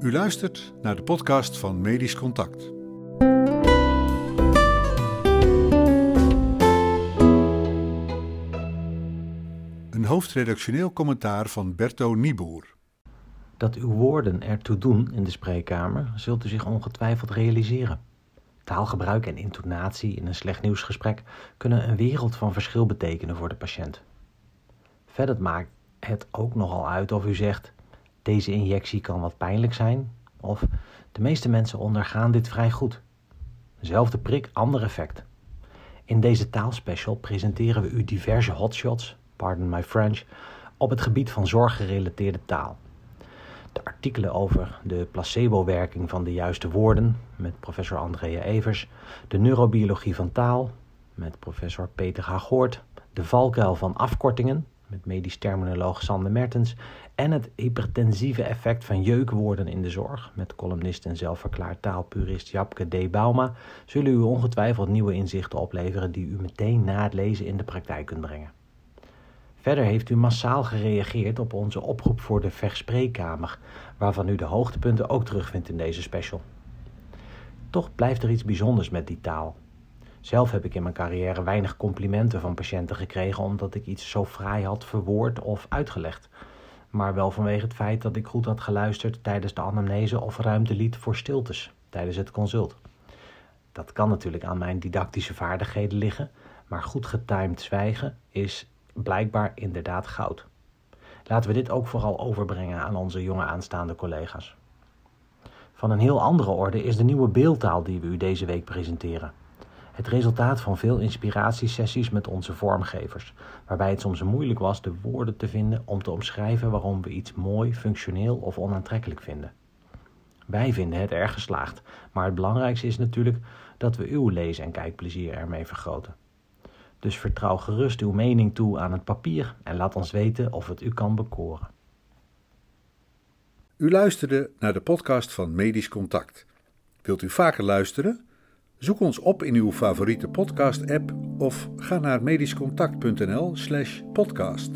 U luistert naar de podcast van Medisch Contact. Een hoofdredactioneel commentaar van Berto Nieboer. Dat uw woorden ertoe doen in de spreekkamer, zult u zich ongetwijfeld realiseren. Taalgebruik en intonatie in een slecht nieuwsgesprek kunnen een wereld van verschil betekenen voor de patiënt. Verder maakt het ook nogal uit of u zegt: deze injectie kan wat pijnlijk zijn, of de meeste mensen ondergaan dit vrij goed. Zelfde prik, ander effect. In deze taalspecial presenteren we u diverse hotshots, pardon my French, op het gebied van zorggerelateerde taal. De artikelen over de placebo-werking van de juiste woorden met professor Andrea Evers, de neurobiologie van taal met professor Peter Hagoort, de valkuil van afkortingen met medisch terminoloog Sander Mertens en het hypertensieve effect van jeukwoorden in de zorg met columnist en zelfverklaard taalpurist Japke D. Bauma zullen u ongetwijfeld nieuwe inzichten opleveren die u meteen na het lezen in de praktijk kunt brengen. Verder heeft u massaal gereageerd op onze oproep voor de verspreekkamer, waarvan u de hoogtepunten ook terugvindt in deze special. Toch blijft er iets bijzonders met die taal. Zelf heb ik in mijn carrière weinig complimenten van patiënten gekregen omdat ik iets zo fraai had verwoord of uitgelegd. Maar wel vanwege het feit dat ik goed had geluisterd tijdens de anamnese of ruimte liet voor stiltes tijdens het consult. Dat kan natuurlijk aan mijn didactische vaardigheden liggen, maar goed getimed zwijgen is blijkbaar inderdaad goud. Laten we dit ook vooral overbrengen aan onze jonge aanstaande collega's. Van een heel andere orde is de nieuwe beeldtaal die we u deze week presenteren. Het resultaat van veel inspiratiesessies met onze vormgevers, waarbij het soms moeilijk was de woorden te vinden om te omschrijven waarom we iets mooi, functioneel of onaantrekkelijk vinden. Wij vinden het erg geslaagd, maar het belangrijkste is natuurlijk dat we uw lees- en kijkplezier ermee vergroten. Dus vertrouw gerust uw mening toe aan het papier en laat ons weten of het u kan bekoren. U luisterde naar de podcast van Medisch Contact. Wilt u vaker luisteren? Zoek ons op in uw favoriete podcast-app of ga naar medischcontact.nl/podcast.